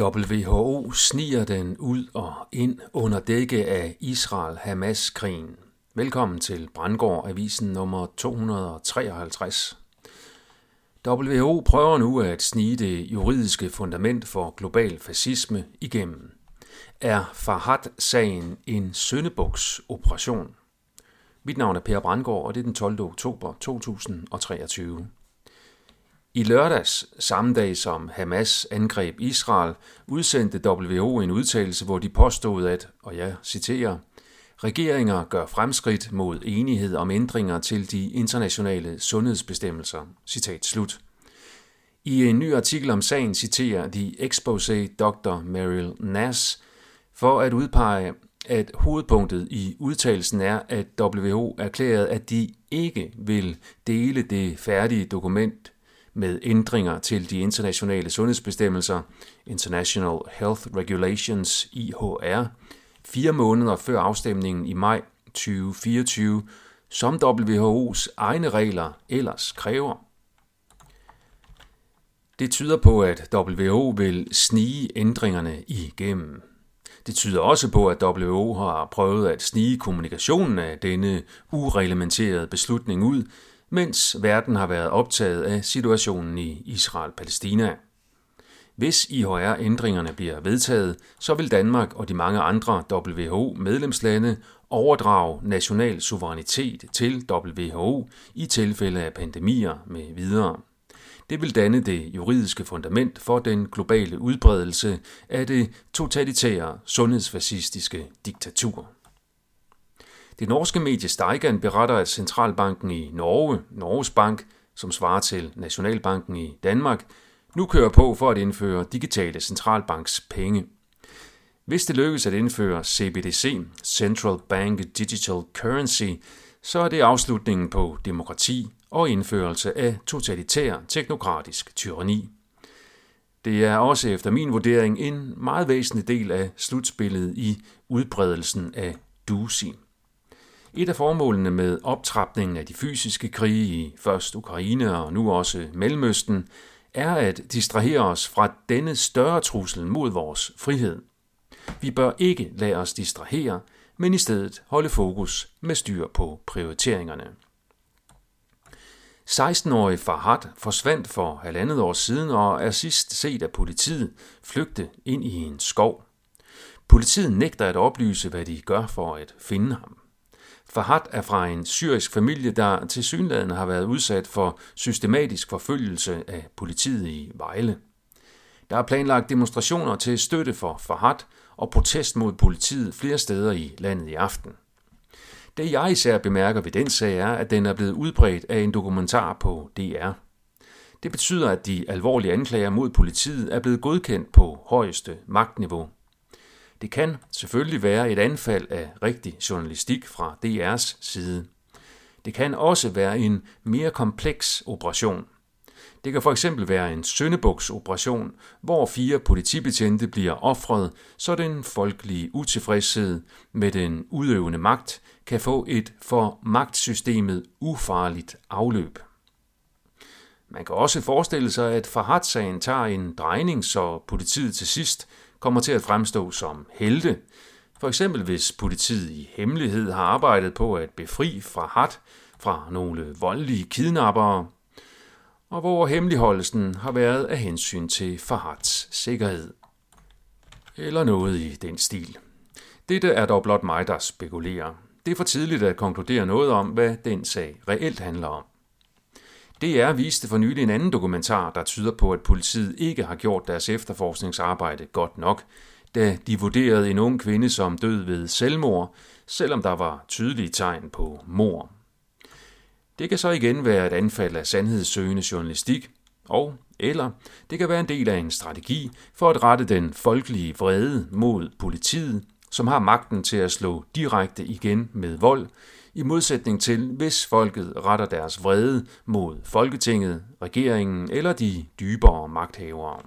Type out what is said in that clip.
WHO sniger den ud og ind under dække af Israel-Hamas-krigen. Velkommen til Brandgård Avisen nummer 253. WHO prøver nu at snige det juridiske fundament for global fascisme igennem. Er Farhat-sagen en søndebuks operation? Mit navn er Per Brandgård, og det er den 12. oktober 2023. I lørdags, samme dag som Hamas angreb Israel, udsendte WHO en udtalelse, hvor de påstod, at, og jeg citerer, regeringer gør fremskridt mod enighed om ændringer til de internationale sundhedsbestemmelser. Citat slut. I en ny artikel om sagen citerer de Expose Dr. Meryl Nass for at udpege, at hovedpunktet i udtalelsen er, at WHO erklærede, at de ikke vil dele det færdige dokument med ændringer til de internationale sundhedsbestemmelser, International Health Regulations IHR, fire måneder før afstemningen i maj 2024, som WHO's egne regler ellers kræver. Det tyder på, at WHO vil snige ændringerne igennem. Det tyder også på, at WHO har prøvet at snige kommunikationen af denne ureglementerede beslutning ud, mens verden har været optaget af situationen i Israel-Palæstina. Hvis IHR-ændringerne bliver vedtaget, så vil Danmark og de mange andre WHO-medlemslande overdrage national suverænitet til WHO i tilfælde af pandemier med videre. Det vil danne det juridiske fundament for den globale udbredelse af det totalitære sundhedsfascistiske diktatur. Det norske medie Steigan beretter, at centralbanken i Norge, Norges Bank, som svarer til Nationalbanken i Danmark, nu kører på for at indføre digitale centralbanks penge. Hvis det lykkes at indføre CBDC, Central Bank Digital Currency, så er det afslutningen på demokrati og indførelse af totalitær teknokratisk tyranni. Det er også efter min vurdering en meget væsentlig del af slutspillet i udbredelsen af DUSI. Et af formålene med optrapningen af de fysiske krige i først Ukraine og nu også Mellemøsten er at distrahere os fra denne større trussel mod vores frihed. Vi bør ikke lade os distrahere, men i stedet holde fokus med styr på prioriteringerne. 16-årige Farhat forsvandt for halvandet år siden og er sidst set af politiet flygte ind i en skov. Politiet nægter at oplyse, hvad de gør for at finde ham. Farhat er fra en syrisk familie, der til synligheden har været udsat for systematisk forfølgelse af politiet i Vejle. Der er planlagt demonstrationer til støtte for Farhat og protest mod politiet flere steder i landet i aften. Det jeg især bemærker ved den sag er, at den er blevet udbredt af en dokumentar på DR. Det betyder, at de alvorlige anklager mod politiet er blevet godkendt på højeste magtniveau. Det kan selvfølgelig være et anfald af rigtig journalistik fra DR's side. Det kan også være en mere kompleks operation. Det kan for eksempel være en søndebuksoperation, hvor fire politibetjente bliver offret, så den folkelige utilfredshed med den udøvende magt kan få et for magtsystemet ufarligt afløb. Man kan også forestille sig, at Farhat-sagen tager en drejning, så politiet til sidst kommer til at fremstå som helte. For eksempel hvis politiet i hemmelighed har arbejdet på at befri fra hat fra nogle voldelige kidnappere, og hvor hemmeligholdelsen har været af hensyn til Fahats sikkerhed. Eller noget i den stil. Dette er dog blot mig, der spekulerer. Det er for tidligt at konkludere noget om, hvad den sag reelt handler om. DR viste for nylig en anden dokumentar, der tyder på, at politiet ikke har gjort deres efterforskningsarbejde godt nok, da de vurderede en ung kvinde som død ved selvmord, selvom der var tydelige tegn på mor. Det kan så igen være et anfald af sandhedssøgende journalistik, og eller det kan være en del af en strategi for at rette den folkelige vrede mod politiet, som har magten til at slå direkte igen med vold, i modsætning til hvis folket retter deres vrede mod Folketinget, regeringen eller de dybere magthavere.